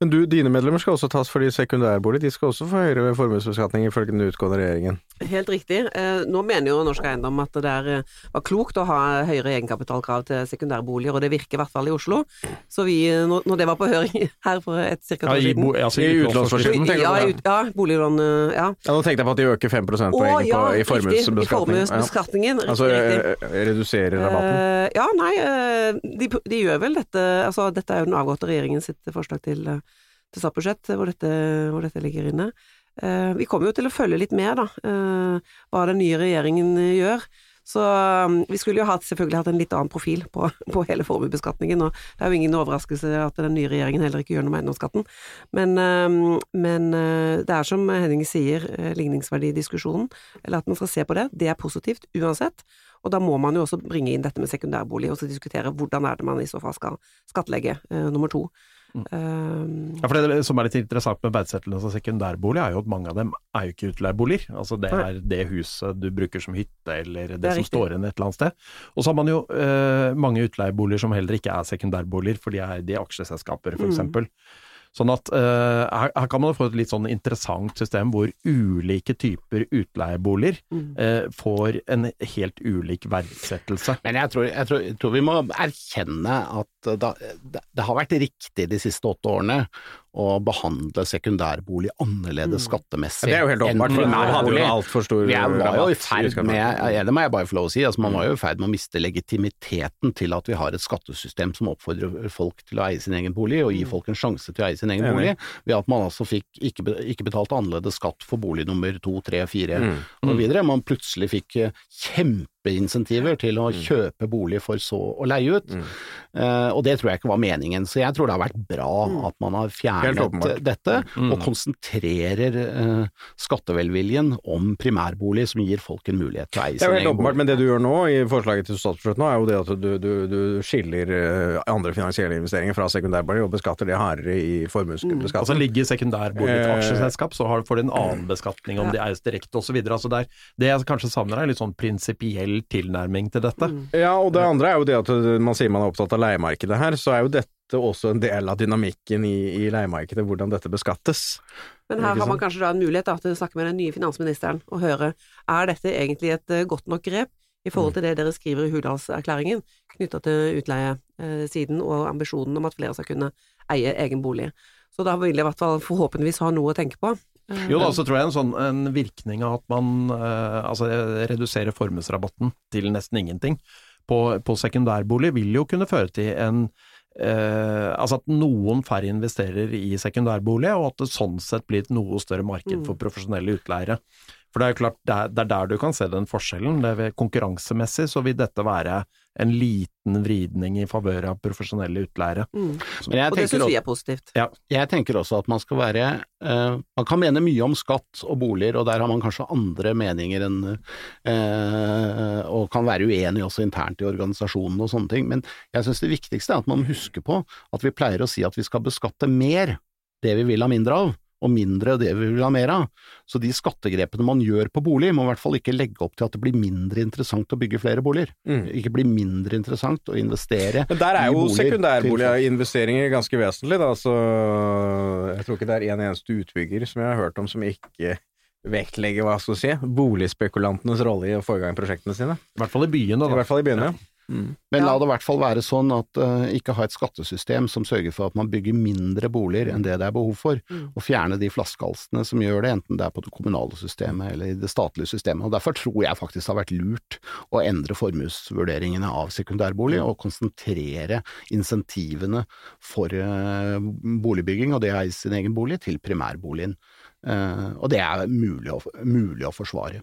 Men du, dine medlemmer skal også tas for de sekundærbolig, de skal også få høyere formuesbeskatning ifølge den utgående regjeringen. Helt riktig. Eh, Nå mener jo Norsk Eiendom at det der eh, var klokt å ha høyere egenkapitalkrav til sekundærboliger, og det virker i hvert fall i Oslo. Så vi, når det var på høring her for et ca. Ja, år i, siden bo, altså, I i utlånsforskriften, tenker du ja, på det? ut- ja, boliglån eh, Ja. Ja, nå tenkte jeg på at de øker 5 Å prosentpoeng ja, i formuesbeskatningen. Ja. Altså redusere rabatten. Uh, ja, nei, de, de gjør vel dette Altså, dette er jo den avgåtte regjeringen sitt forslag til, til statsbudsjett, hvor hvor dette ligger inne. Eh, vi kommer jo til å følge litt med, da, eh, hva den nye regjeringen eh, gjør. Så um, vi skulle jo hatt, selvfølgelig hatt en litt annen profil på, på hele formuesbeskatningen, og det er jo ingen overraskelse at den nye regjeringen heller ikke gjør noe med eiendomsskatten. Men, men det er som Henning sier, ligningsverdidiskusjonen, eller at man skal se på det, det er positivt uansett. Og da må man jo også bringe inn dette med sekundærbolig, og så diskutere hvordan er det man i så fall skal skattlegge nummer to. Um, Ja, for Det som er litt interessant med verdsettelse av sekundærbolig, er jo at mange av dem er jo ikke utleieboliger. Altså Det er det huset du bruker som hytte, eller det, Det er som riktig. står igjen et eller annet sted. Og så har man jo eh, mange utleieboliger som heller ikke er sekundærboliger, for de er de aksjeselskaper, Mm. Sånn at uh, her, her kan man få et litt sånn interessant system hvor ulike typer utleieboliger Mm. eh, får en helt ulik verdsettelse. Men jeg tror, jeg, tror, jeg tror vi må erkjenne at da, det, det har vært riktig de siste åtte årene å behandle sekundærbolig annerledes skattemessig Det er jo helt åpenbart, for nå hadde jo altfor stor er- var jo i rabatt ferd med, ja, det må jeg bare få lov å si, altså man var jo i ferd med å miste legitimiteten til at vi har et skattesystem som oppfordrer folk til å eie sin egen bolig, og gi folk en sjanse til å eie sin egen bolig, ved at man altså fikk ikke, ikke betalt annerledes skatt for bolig nummer to, tre, fire Mm. og videre. Man plutselig fikk eh, kjempeinsentiver til å kjøpe bolig for så å leie ut, Mm. Eh, og det tror jeg ikke var meningen. Så jeg tror det har vært bra at man har fjernet dette, Mm. og konsentrerer eh, skattevelviljen om primærbolig, som gir folk en mulighet til å eie Det er sin jo helt egen åpenbart, bolig. men det du gjør nå i forslaget til statsbudsjett nå, er jo det at du, du, du skiller eh, andre finansielle investeringer fra sekundærbolig og beskatter det hardere i Altså formuesbeskatning. Ligger sekundærbolig i et aksjeselskap, så får de en annen beskatning om de eies direkte osv. Altså det, er- det jeg kanskje savner, er litt sånn prinsipiell tilnærming til dette. Mm. Ja, og det andre er jo det at uh, man sier man er opptatt av leiemarkedet her, så er jo dette også en del av dynamikken i, i leiemarkedet, hvordan dette beskattes. Men her har man kanskje da en mulighet da, til å snakke med den nye finansministeren og høre er dette egentlig et eh, godt nok grep i Mm. forhold til det dere skriver i Hurdalserklæringen knytta til utleiesiden og ambisjonen om at flere skal kunne eie egen bolig. Så da vil jeg i hvert fall forhåpentligvis ha noe å tenke på. Jo da, så tror jeg en sånn en virkning av at man eh, altså reduserer formuesrabatten til nesten ingenting på, på sekundærbolig, vil jo kunne føre til en eh, altså at noen færre investerer i sekundærbolig, og at det sånn sett blir et noe større marked Mm. for profesjonelle utleiere. For det er jo klart, det er, det er der du kan se den forskjellen. Det er ved, konkurransemessig så vil dette være en liten vridning i favør av profesjonelle utleiere. mm. Og det syns vi er positivt. Jeg tenker også at man skal være uh, Man kan mene mye om skatt og boliger, og der har man kanskje andre meninger enn uh, Og kan være uenig også internt i organisasjonen og sånne ting. Men jeg syns det viktigste er at man husker på at vi pleier å si at vi skal beskatte mer det vi vil ha mindre av, og mindre det vi vil ha mer av. Så de skattegrepene man gjør på bolig, må i hvert fall ikke legge opp til at det blir mindre interessant å bygge flere boliger. Mm. Ikke bli mindre interessant å investere Men der er jo boliger sekundærboliginvesteringer ganske vesentlig, da. Så jeg tror ikke det er en eneste utbygger som jeg har hørt om som ikke vektlegger, hva skal du si, boligspekulantenes rolle i å få i gang prosjektene sine. I hvert fall i byen, da. I hvert fall i byen, ja. Mm. Men la det i hvert fall være sånn at uh, ikke ha et skattesystem som sørger for at man bygger mindre boliger enn det det er behov for, Mm. og fjerne de flaskehalsene som gjør det, enten det er på det kommunale systemet eller i det statlige systemet. Og Derfor tror jeg faktisk det har vært lurt å endre formuesvurderingene av sekundærbolig, og konsentrere insentivene for uh, boligbygging og det er i sin egen bolig til primærboligen. Uh, og det er mulig å, mulig å forsvare.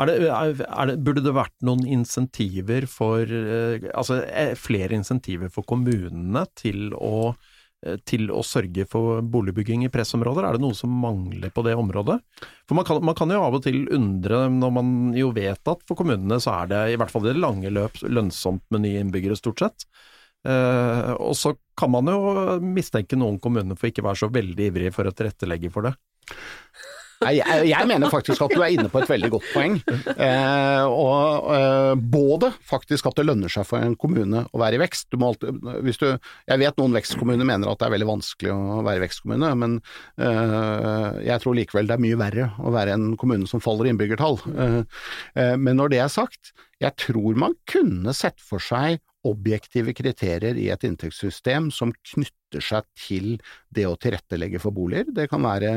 Er det, er, det, burde det vært noen insentiver for eh, Altså eh, flere insentiver for kommunene til å, eh, til å sørge for boligbygging i pressområder? Er det noe som mangler på det området? For man kan, man kan jo av og til undre, når man jo vet at for kommunene så er det i hvert fall i det lange løp lønnsomt med nye innbyggere, stort sett. Eh, og så kan man jo mistenke noen kommuner for ikke være så veldig ivrige for å tilrettelegge for det. Nei, jeg, jeg mener faktisk at du er inne på et veldig godt poeng. Eh, og eh, både faktisk at det lønner seg for en kommune å være i vekst. Du alltid, du, jeg vet noen vekstkommuner mener at det er veldig vanskelig å være vekstkommune, men eh, jeg tror likevel det er mye verre å være en kommune som faller i innbyggertall. Eh, eh, men når det er sagt, jeg tror man kunne sett for seg objektive kriterier i et inntektssystem som knytter seg til det å tilrettelegge for boliger. Det kan være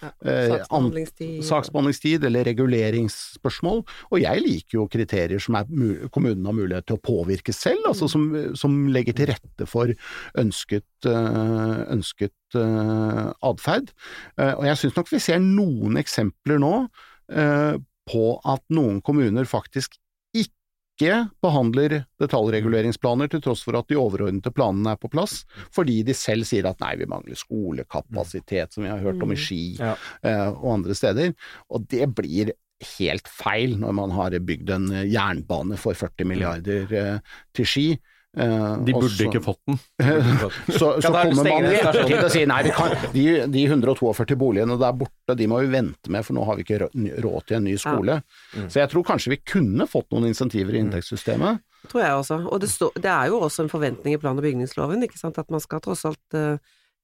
Ja. Eh, Saksbehandlingstid. saksbehandlingstid eller reguleringsspørsmål. Og jeg liker jo kriterier som er, kommunen har mulighet til å påvirke selv, altså som, som legger til rette for ønsket, eh, ønsket eh, atferd. Eh, og jeg syns nok vi ser noen eksempler nå eh, på at noen kommuner faktisk ikke behandler detaljreguleringsplaner til tross for at de overordnede planene er på plass, fordi de selv sier at nei, vi mangler skolekapasitet, som vi har hørt om i Ski Ja. eh, og andre steder. Og det blir helt feil når man har bygd en jernbane for 40 milliarder eh, til Ski. Eh, De burde så- ikke fått den. så, så kommer man i den stasjonen. ettertid og sier nei, vi kan, de, de 142 boligene der borte, de må vi vente med, for nå har vi ikke råd til en ny skole. Så jeg tror kanskje vi kunne fått noen insentiver i inntektssystemet. Tror jeg også. Og det, stå, det er jo også en forventning i plan- og bygningsloven, ikke sant, at man skal tross alt uh,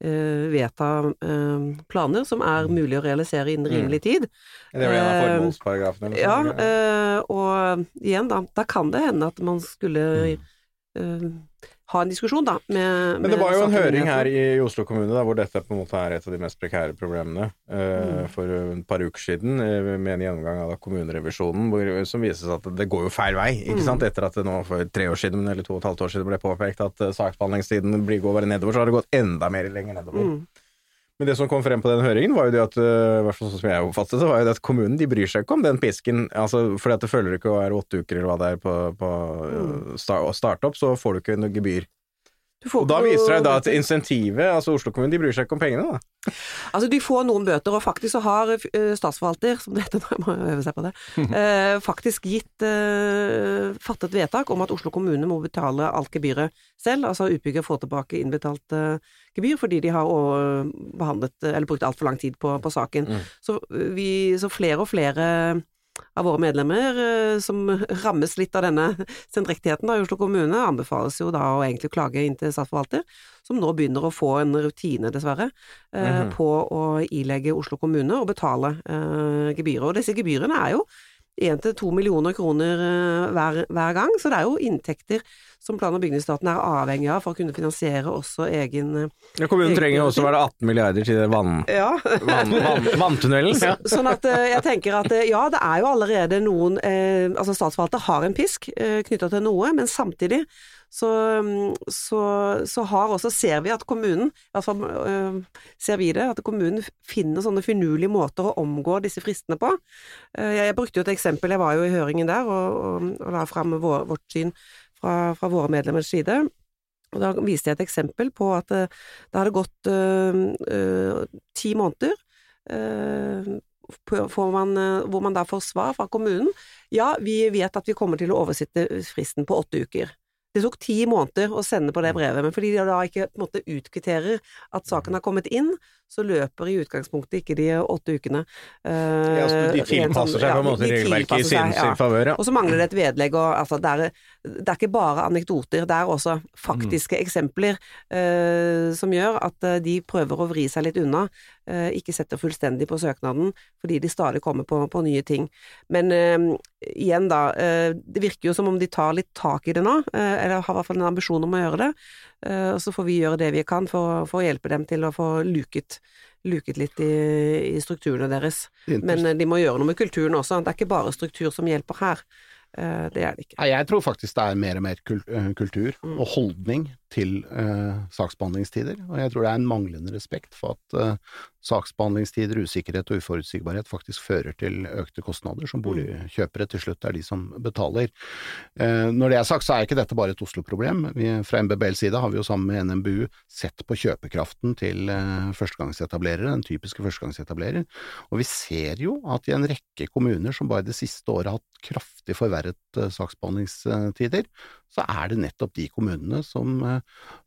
eh, vedta uh, planer som er mulig å realisere innen rimelig tid. Det er vel en av formålsparagrafene Uh, Ja, eh, og igjen da, da kan det hende at man skulle eh, ha en diskusjon da med Men det var jo en høring her i Oslo kommune da, hvor dette på en måte er et av de mest prekære problemene. eh, Mm. For et par uker siden, eh, med en gjennomgang av kommunerevisjonen, hvor, som viser seg at det går jo feil vei. ikke Mm. sant? Etter at det nå for tre år siden, eller to og et halvt år siden ble påpekt at eh, saksbehandlingstiden blir går bare nedover, så har det gått enda mer lenger nedover. Mm. Men det som kom frem på den høringen, var jo det at eh, i hvert fall sånn som jeg oppfattet det, var jo det at kommunen de bryr seg ikke om den pisken. altså Fordi at det følger ikke å være åtte uker eller hva det er på, på mm. sta- opp, så får du ikke noe gebyr. Du får Og da viser det da at insentivet, altså Oslo kommune, de bryr seg ikke om pengene, da. Altså, de får noen bøter, og faktisk så har eh, statsforvalter, som det heter nå, jeg må øve seg på det, eh, faktisk gitt eh, fattet vedtak om at Oslo kommune må betale alt gebyret selv, altså utbygger får tilbake innbetalt eh, gebyr fordi de har å- behandlet, eh, eller brukt altfor lang tid på, på saken. Mm. Så, vi, så flere og flere av våre medlemmer eh, som rammes litt av denne sendrektigheten i Oslo kommune, anbefales jo da å egentlig klage inn til statsforvalter, som nå begynner å få en rutine, dessverre, mm -hmm. på å ilegge Oslo kommune og betale eh, gebyrer. Og disse gebyrene er jo 1-2 millioner kroner eh, hver, hver gang, så det er jo inntekter som plan- og bygningsstaten er avhengig av for å kunne finansiere også egen eh, Ja, kommunen trenger jo også å være 18 milliarder til det vann, Ja. vann, vann, vanntunnelen. Så, sånn at eh, jeg tenker at eh, ja, det er jo allerede noen eh, Altså statsforvalter har en pisk eh, knytta til noe, men samtidig så, så, så har også, ser vi at kommunen, i hvert fall eh, ser vi det, at kommunen finner sånne finurlige måter å omgå disse fristene på. Jeg, jeg brukte jo et eksempel, jeg var jo i høringen der og, og, og la fram vår, vårt syn fra, fra våre medlemmers side. Og da viste jeg et eksempel på at eh, det hadde gått eh, eh, ti måneder man, hvor man da får svar fra kommunen. Ja, vi vet at vi kommer til å oversitte fristen på åtte uker. Det tok ti måneder å sende på det brevet, men fordi de da ikke måte utkvitterer at saken har kommet inn, så løper i utgangspunktet ikke de åtte ukene. Uh, Ja, så de sånn- tilpasser seg på en måte regelverket i sin, sin favør, ja. Og så mangler det et vedlegg, og altså, det, er, det er ikke bare anekdoter, det er også faktiske eksempler uh, som gjør at eh, de prøver å vri seg litt unna, Uh, ikke setter fullstendig på søknaden, fordi de stadig kommer på, på nye ting. Men igjen da, det virker jo som om de tar litt tak i det nå, eller har i hvert fall en ambisjon om å gjøre det, og så får vi gjøre det vi kan for, for å hjelpe dem til å få luket luket litt i, i strukturene deres. Men eh, de må gjøre noe med kulturen også. Det er ikke bare struktur som hjelper her. Eh, Det er det ikke. Nei, jeg tror faktisk det er mer og mer eh, kultur Mm. og holdning til eh, saksbehandlingstider. Og jeg tror det er en manglende respekt for at eh, saksbehandlingstider, usikkerhet og uforutsigbarhet faktisk fører til økte kostnader, som boligkjøpere til slutt er de som betaler. Eh, når det er sagt, så er ikke dette bare et Oslo-problem. Fra MBBLs side har vi jo sammen med NMBU sett på kjøpekraften til eh, førstegangsetablerere, den typiske førstegangsetablerer, og vi ser jo at i en rekke kommuner som bare det siste året har hatt kraftig forverret eh, saksbehandlingstider, så er det nettopp de kommunene som eh,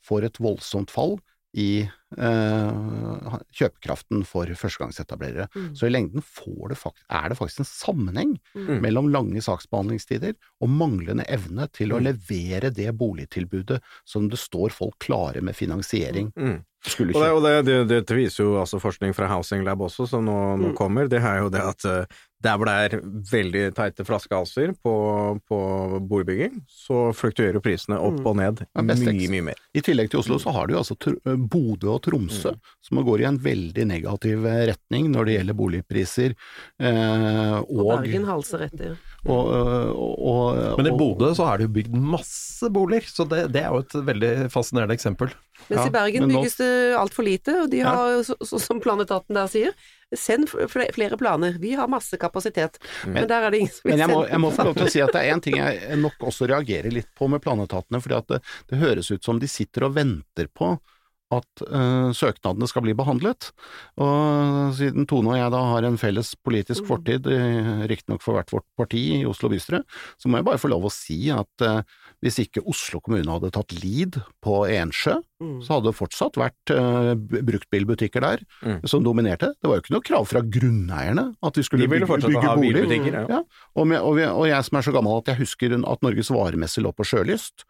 får et voldsomt fall i eh, kjøpekraften for førstegangsetablerere. Mm. Så i lengden får det fakt er det faktisk en sammenheng Mm. mellom lange saksbehandlingstider og manglende evne til å Mm. levere det boligtilbudet som det står folk klare med finansiering Mm. Og, det, og det, det, det, viser jo altså forskning fra Housing Lab også, som nå, nå Mm. kommer. Det er jo det at eh, der hvor det er veldig teite flaskehalser på, på boligbygging, så fluktuerer prisene opp Mm. og ned Ja, mye, mye mer. I tillegg til Oslo så har du altså Tr- Bodø og Tromsø, Mm. som går i en veldig negativ eh, retning når det gjelder boligpriser. eh, Og og, Bergen halser etter. Og, og, og, Men i Bodø så er det jo bygd masse boliger, så det, det er jo et veldig fascinerende eksempel. Mens Ja, i Bergen men nå- bygges det altfor lite, og de har, så, så, som planetaten der sier, send flere planer. Vi har masse kapasitet, men der er det ingen som vil sende Men jeg må, jeg må få lov til å si at det er én ting jeg nok også reagerer litt på med planetatene, fordi at det, det høres ut som de sitter og venter på at uh, søknadene skal bli behandlet. Og siden Tone og jeg da har en felles politisk fortid, eh, riktignok for hvert vårt parti i Oslo bystyre, så må jeg bare få lov å si at uh, hvis ikke Oslo kommune hadde tatt lead på Ensjø, Mm. så hadde det fortsatt vært uh, bruktbilbutikker der Mm. som dominerte. Det var jo ikke noe krav fra grunneierne at vi skulle De ville bygge, fortsatt bygge ha boliger. bilbutikker, ja. Ja, og, med, og, vi, og jeg som er så gammel at jeg husker at Norges varemesse lå på Sjølyst.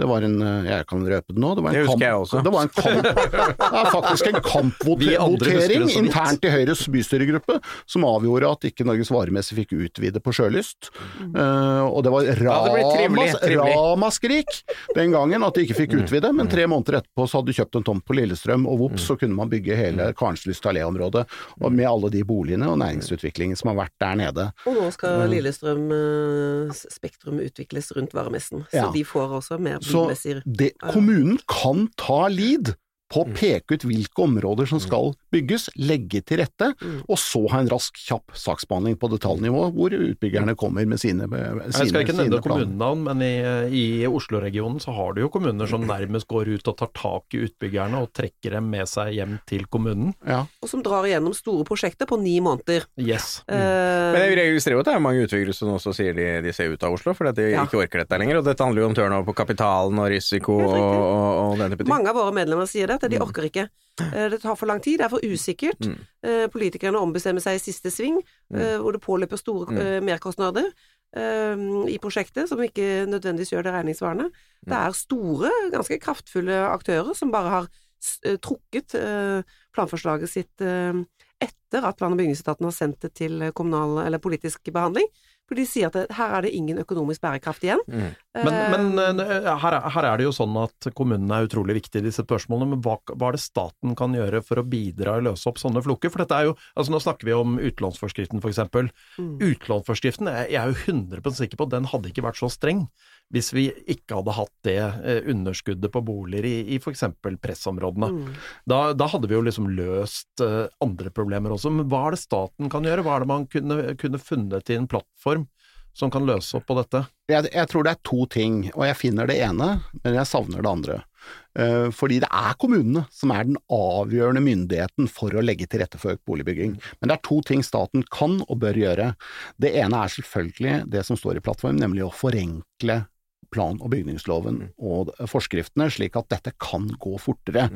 Det var en, eh, jeg kan røpe det nå, det var en Det husker kamp, jeg også. Det var en kamp, er faktisk en kampvotering internt i Høyres bystyregruppe som avgjorde at ikke Norges varemesse fikk utvide på Sjølyst. Uh, og det var ramas, ramaskrik den gangen at de ikke fikk Mm. utvide, men tre måneder etterpå så hadde de kjøpt en tomt på Lillestrøm, og vops, så kunne man bygge Mm. hele Karenslyst allé-området, med alle de boligene og næringsutviklingen som har vært der nede. Og nå skal Lillestrøm eh, Spektrum utvikles rundt varemessen, så Ja. de får også mer Så det, kommunen kan ta lead på Mm. å peke ut hvilke områder som skal bygges, legge til rette, Mm. og så ha en rask, kjapp saksbehandling på detaljnivå, hvor utbyggerne kommer med sine, sine, Jeg skal ikke nevne kommunenavn, men i, i Oslo-regionen så har du jo kommuner som nærmest går ut og tar tak i utbyggerne og trekker dem med seg hjem til kommunen. Ja. Og som drar igjennom store prosjekter på ni måneder. Yes. Eh, Men jeg registrerer jo at det er mange utbyggere som også sier de, de ser ut av Oslo, fordi de Ja. ikke orker dette lenger. Og dette handler jo om turnover på kapitalen og risiko og, og, og denne type ting. Mange av våre medlemmer sier det, at de orker ikke. Eh, Det tar for lang tid, det er for usikkert. Mm. Eh, Politikerne ombestemmer seg i siste sving, eh, hvor det påløper store Mm. merkostnader i prosjektet, som ikke nødvendigvis gjør det regningssvarende. Det Mm. er store, ganske kraftfulle aktører som bare har trukket planforslaget sitt etter at plan- og bygningsetaten har sendt det til kommunal eller politisk behandling. For de sier at det, her er det ingen økonomisk bærekraft igjen. Mm. Men, men eh, her, er- her er det jo sånn at kommunene er utrolig viktige i disse spørsmålene, men hva, hva er det staten kan gjøre for å bidra og løse opp sånne floker? For dette er jo, altså nå snakker vi om utlånsforskriften for eksempel. Mm. Utlånsforskriften, jeg jeg er jo 100 sikker på at den hadde ikke vært så streng hvis vi ikke hadde hatt det eh, underskuddet på boliger i, i f.eks. pressområdene. Mm. Da, da hadde vi jo liksom løst eh, andre problemer også. Men hva er det staten kan gjøre? Hva er det man kunne, kunne funnet i en plattform som kan løse opp på dette? Jeg, jeg tror det er to ting, og jeg finner det ene, men jeg savner det andre. Eh, fordi det er kommunene som er den avgjørende myndigheten for å legge til rette for økt boligbygging. Men det er to ting staten kan og bør gjøre. Det ene er selvfølgelig det som står i plattformen, nemlig å forenkle plan- og bygningsloven og forskriftene, slik at dette kan gå fortere.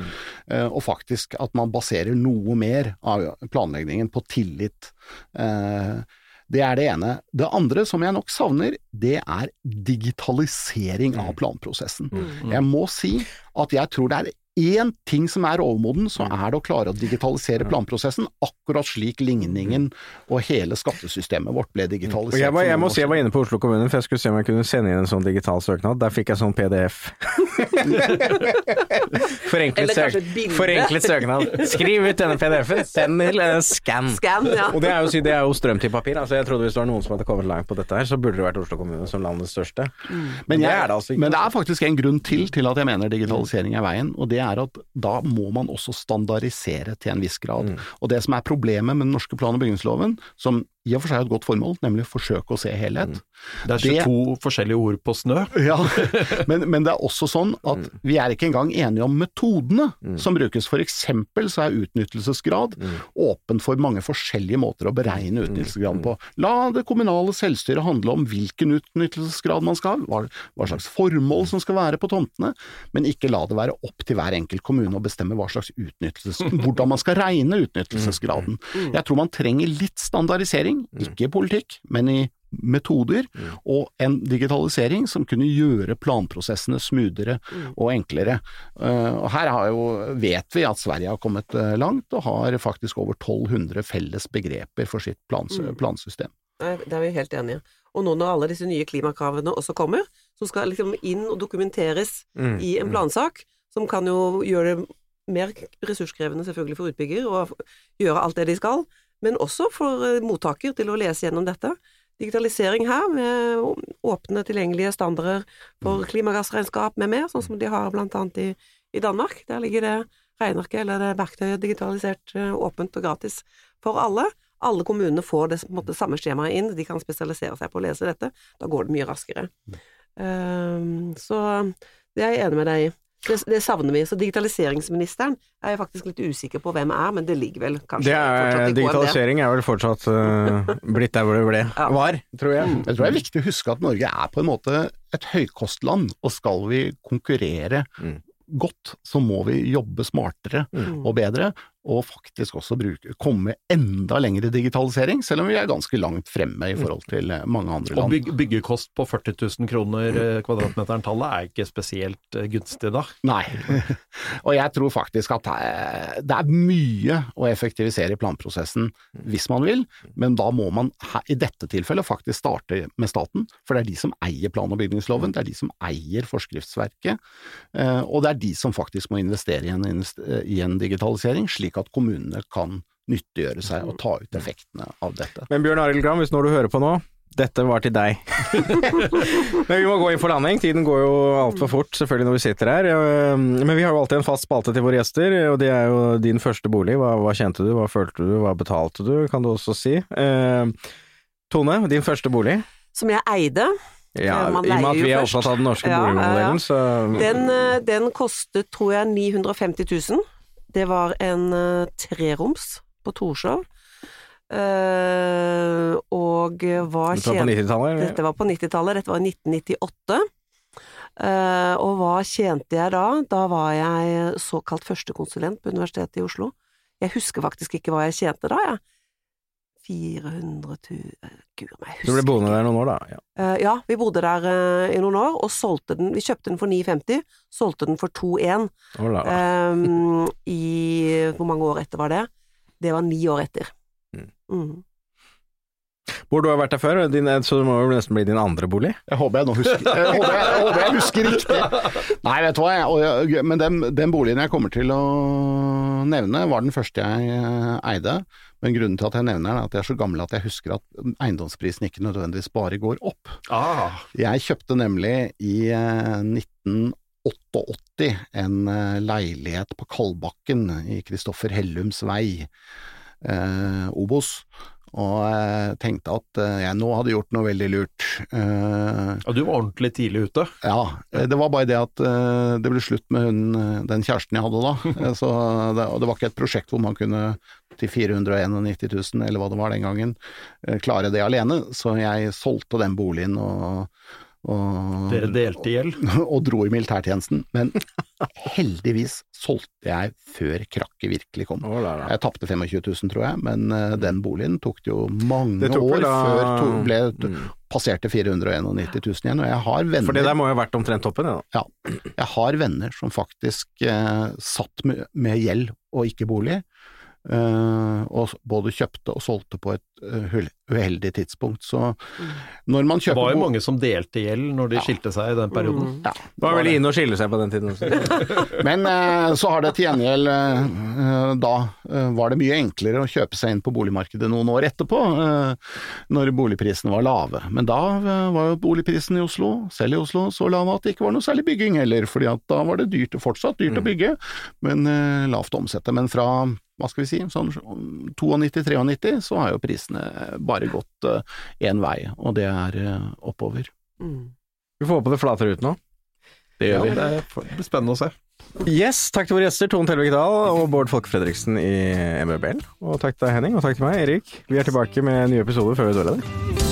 Eh, Og faktisk at man baserer noe mer av planleggingen på tillit. Eh, Det er det ene. Det andre som jeg nok savner, det er digitalisering av planprosessen. Jeg må si at jeg tror det er én ting som er overmoden, så er det å klare å digitalisere planprosessen, akkurat slik ligningen og hele skattesystemet vårt ble Og digitalisert. jeg, må, jeg må si jeg var inne på Oslo kommune, for jeg skulle se om jeg kunne sende inn en sånn digital søknad. Der fikk jeg sånn PDF. Forenklet, søk. Forenklet søknad. Skriv ut denne PDF-en, send til uh, scan. Scan, ja. Og det er, jo, det er jo strøm til papir. Altså, jeg trodde hvis det var noen som hadde kommet langt på dette her, så burde det vært Oslo kommune som landets største. Men, det er det altså ikke. men det er faktisk en grunn til til at jeg mener digitalisering er veien, og det er at da må man også standardisere til en viss grad. Mm. Og det som er problemet med den norske plan- og bygningsloven, som i og for seg har et godt formål, nemlig å forsøke å se helhet, Det er 22 forskjellige ord på snø. Ja, men, men det er også sånn at Mm. vi er ikke engang enige om metodene som brukes. For eksempel så er utnyttelsesgrad Mm. åpen for mange forskjellige måter å beregne utnyttelsesgraden på. La det kommunale selvstyret handle om hvilken utnyttelsesgrad man skal ha, hva, hva slags formål som skal være på tomtene, men ikke la det være opp til hver enkelt kommune å bestemme hva slags utnyttelses, hvordan man skal regne utnyttelsesgraden. Jeg tror man trenger litt standardisering, ikke i politikk, men i metoder, og en digitalisering som kunne gjøre planprosessene smoothere og enklere. Eh, og her har jo, vet vi at Sverige har kommet eh, langt, og har faktisk over 1200 felles begreper for sitt plans plansystem. Det er vi helt enige. Og nå når alle disse nye klimakravene også kommer, som skal liksom inn og dokumenteres Mm. i en plansak, som kan jo gjøre det mer ressurskrevende selvfølgelig for utbygger å gjøre alt det de skal, men også for eh, mottaker til å lese gjennom dette. Digitalisering her, med åpne, tilgjengelige standarder for klimagassregnskap med mer, sånn som de har blant annet i, i Danmark. Der ligger det regnearket eller det verktøyet digitalisert eh, åpent og gratis for alle. Alle kommunene får det måte, samme skjemaet inn, de kan spesialisere seg på å lese dette. Da går det mye raskere. Um, så det er jeg enig med deg i. Det, det savner vi. Så digitaliseringsministeren er jeg faktisk litt usikker på hvem er, men det ligger vel kanskje Det fortsatt er, digitalisering er vel fortsatt uh, blitt der hvor det ble, Ja. var, tror jeg. Jeg tror det er viktig å huske at Norge er på en måte et høykostland, og skal vi konkurrere Mm. godt, så må vi jobbe smartere Mm. og bedre, og faktisk også bruke, komme enda lenger i digitalisering, selv om vi er ganske langt fremme i forhold til eh, mange andre Og land. byg, byggekost på 40 000 kroner eh, kvadratmeteren tallet er ikke spesielt eh, gunstig da. Nei, og jeg tror faktisk at det er- mye å effektivisere i planprosessen hvis man vil, men da må man i dette tilfellet faktisk starte med staten, for det er de som eier plan- og bygningsloven, det er de som eier forskriftsverket, og det er de som faktisk må investere i en, i en digitalisering, slik at kommunene kan nyttiggjøre seg og ta ut effektene av dette. Men Bjørn Arild Gram, hvis når du hører på nå, dette var til deg. Men vi må gå inn for landing, tiden går jo altfor fort selvfølgelig når vi sitter her. Eh, Men vi har jo alltid en fast spalte til våre gjester, og det er jo din første bolig. Hva, hva kjente du, hva følte du, hva betalte du, kan du også si. Eh, Tone, din første bolig? Som jeg eide. Ja, Man I og med at vi er opptatt av den norske ja. boligmodellen, så Den, eh, den kostet, tror jeg, 950 000. Det var en eh, treroms på Torshov. Uh, og hva Dette var på tjente 90-tallet? Dette var på 90-tallet, dette var i 1998. Uh, og hva tjente jeg da? Da var jeg såkalt førstekonsulent på Universitetet i Oslo. Jeg husker faktisk ikke hva jeg tjente da, jeg. 400 000 Gud, jeg husker... Du ble boende der noen år, da? Ja. Uh, ja, vi bodde der uh, i noen år, og solgte den. Vi kjøpte den for 950, solgte den for 2,1. Å, la, la. Um, I Hvor mange år etter var det? Det var ni år etter. Mm. Mm. Hvor du har vært der før, din, så det må jo nesten bli din andre bolig? Jeg håper jeg nå husker Jeg håper jeg, jeg, håper jeg husker riktig. Nei, vet du hva, jeg, og jeg, men den, den boligen jeg kommer til å nevne, var den første jeg eh, eide. Men grunnen til at jeg nevner den, er at jeg er så gammel at jeg husker at eiendomsprisen ikke nødvendigvis bare går opp. Ah, Jeg kjøpte nemlig i eh, 1988 en eh, leilighet på Kalbakken i Kristoffer Hellums vei, eh, Obos. Og jeg tenkte at eh, jeg nå hadde gjort noe veldig lurt. Eh, og du var ordentlig tidlig ute. ja, eh, det var bare det at eh, det ble slutt med hun, eh, den kjæresten jeg hadde da. Eh, Så det, og det var ikke et prosjekt hvor man kunne til 491 000, eller hva det var den gangen, eh, klare det alene. Så jeg solgte den boligen og, og Dere delte gjeld. og dro i militærtjenesten. Men heldigvis solgte jeg før krakket virkelig kom. Oh, la, la. Jeg tapte 25 000, tror jeg, men uh, den boligen tok det jo mange Det tok år da- før to, ble Mm. passerte 491 000 igjen. Og jeg har venner For det der må jo ha vært omtrent toppen, ja. da. jeg har venner som faktisk uh, satt med, med gjeld og ikke bolig, og både kjøpte og solgte på et eh, uheldig tidspunkt. Så når man kjøper Det var jo mange som delte gjeld når de Ja. skilte seg i den perioden. Mm. ja, Det var veldig inne å skille seg på den tiden også. Men eh, så har det til gjengjeld eh, eh, Da eh, var det mye enklere å kjøpe seg inn på boligmarkedet noen år etterpå, eh, når boligprisene var lave. Men da eh, var jo boligprisen i Oslo, selv i Oslo, så lav at det ikke var noe særlig bygging heller, fordi da var det dyrt, fortsatt dyrt å bygge, men eh, lavt å omsette. Men fra hva skal vi si, sånn 92-93 så har jo prisene bare gått én vei, og det er eh, oppover. Mm. Vi får håpe det flater ut nå. Det Ja, gjør vi. det blir spennende å se. Yes, takk til våre gjester, Tone Telvik Dahl og Bård Folke Fredriksen i MBBL. Og takk til deg, Henning, og takk til meg, Erik. Vi er tilbake med nye episoder før vi dør av det.